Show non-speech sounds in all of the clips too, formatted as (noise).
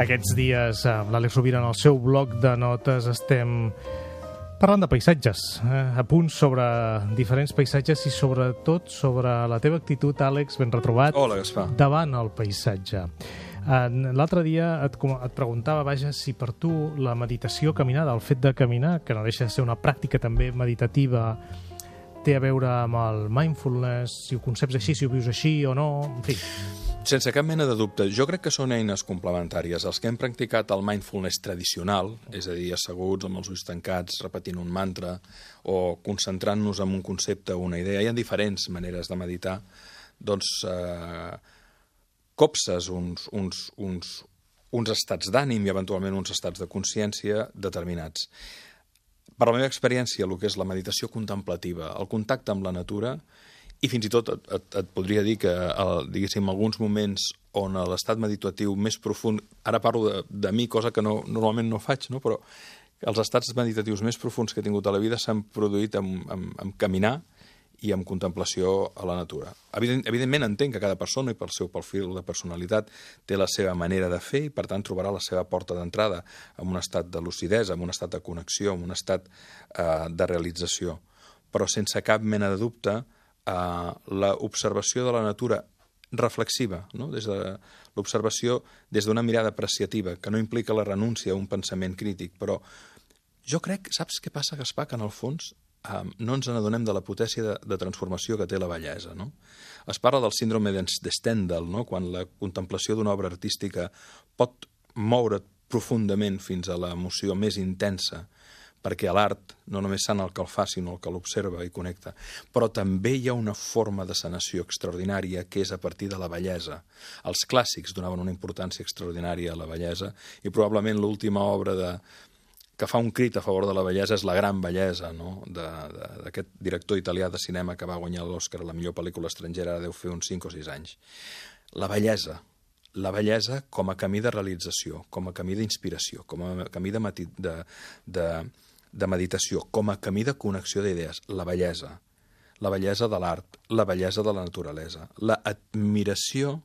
Aquests dies, amb l'Àlex Rovira en el seu bloc de notes, estem parlant de paisatges, eh? a punts sobre diferents paisatges i sobretot sobre la teva actitud, Àlex, ben retrobat, Hola, Gaspar. davant el paisatge. L'altre dia et, et preguntava, vaja, si per tu la meditació caminada, el fet de caminar, que no deixa de ser una pràctica també meditativa, té a veure amb el mindfulness, si ho conceps així, si ho vius així o no, en fi. Sense cap mena de dubte, jo crec que són eines complementàries. Els que hem practicat el mindfulness tradicional, és a dir, asseguts amb els ulls tancats, repetint un mantra o concentrant-nos en un concepte o una idea, hi ha diferents maneres de meditar, doncs eh, copses uns, uns, uns, uns estats d'ànim i eventualment uns estats de consciència determinats. Per la meva experiència, el que és la meditació contemplativa, el contacte amb la natura, i fins i tot et, et, et podria dir que, el, diguéssim, alguns moments on l'estat meditatiu més profund, ara parlo de, de mi, cosa que no, normalment no faig, no? però els estats meditatius més profuns que he tingut a la vida s'han produït amb, amb, amb caminar i amb contemplació a la natura. Evident, evidentment entenc que cada persona i pel seu perfil de personalitat té la seva manera de fer i per tant trobarà la seva porta d'entrada en un estat de lucidesa, en un estat de connexió, en un estat eh, de realització. Però sense cap mena de dubte l'observació de la natura reflexiva, no? des de l'observació des d'una mirada apreciativa, que no implica la renúncia a un pensament crític, però jo crec, saps què passa, Gaspar, que en el fons eh, no ens n'adonem de la potència de, de transformació que té la bellesa. No? Es parla del síndrome de de Stendhal, no? quan la contemplació d'una obra artística pot moure't profundament fins a l'emoció més intensa, perquè l'art no només sana el que el fa, sinó el que l'observa i connecta. Però també hi ha una forma de sanació extraordinària que és a partir de la bellesa. Els clàssics donaven una importància extraordinària a la bellesa i probablement l'última obra de, que fa un crit a favor de la bellesa és la gran bellesa no? d'aquest director italià de cinema que va guanyar l'Oscar a la millor pel·lícula estrangera, deu fer uns 5 o 6 anys. La bellesa, la bellesa com a camí de realització, com a camí d'inspiració, com a camí de, mati, de, de, de meditació, com a camí de connexió d'idees, la bellesa, la bellesa de l'art, la bellesa de la naturalesa, la admiració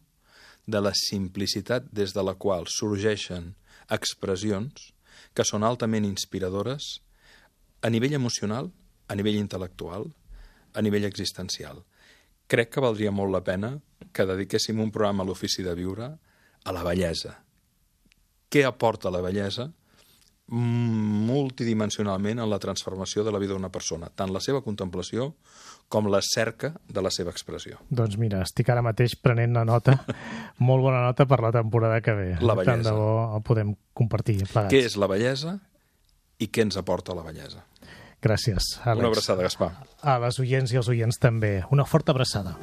de la simplicitat des de la qual sorgeixen expressions que són altament inspiradores a nivell emocional, a nivell intel·lectual, a nivell existencial. Crec que valdria molt la pena que dediquéssim un programa a l'ofici de viure a la bellesa. Què aporta la bellesa multidimensionalment en la transformació de la vida d'una persona, tant la seva contemplació com la cerca de la seva expressió. Doncs mira, estic ara mateix prenent una nota, (laughs) molt bona nota per la temporada que ve. La Tant de bellesa. bo el podem compartir plegats. Què és la bellesa i què ens aporta la bellesa? Gràcies, Àlex. Una abraçada, Gaspar. A les oients i als oients també. Una forta abraçada.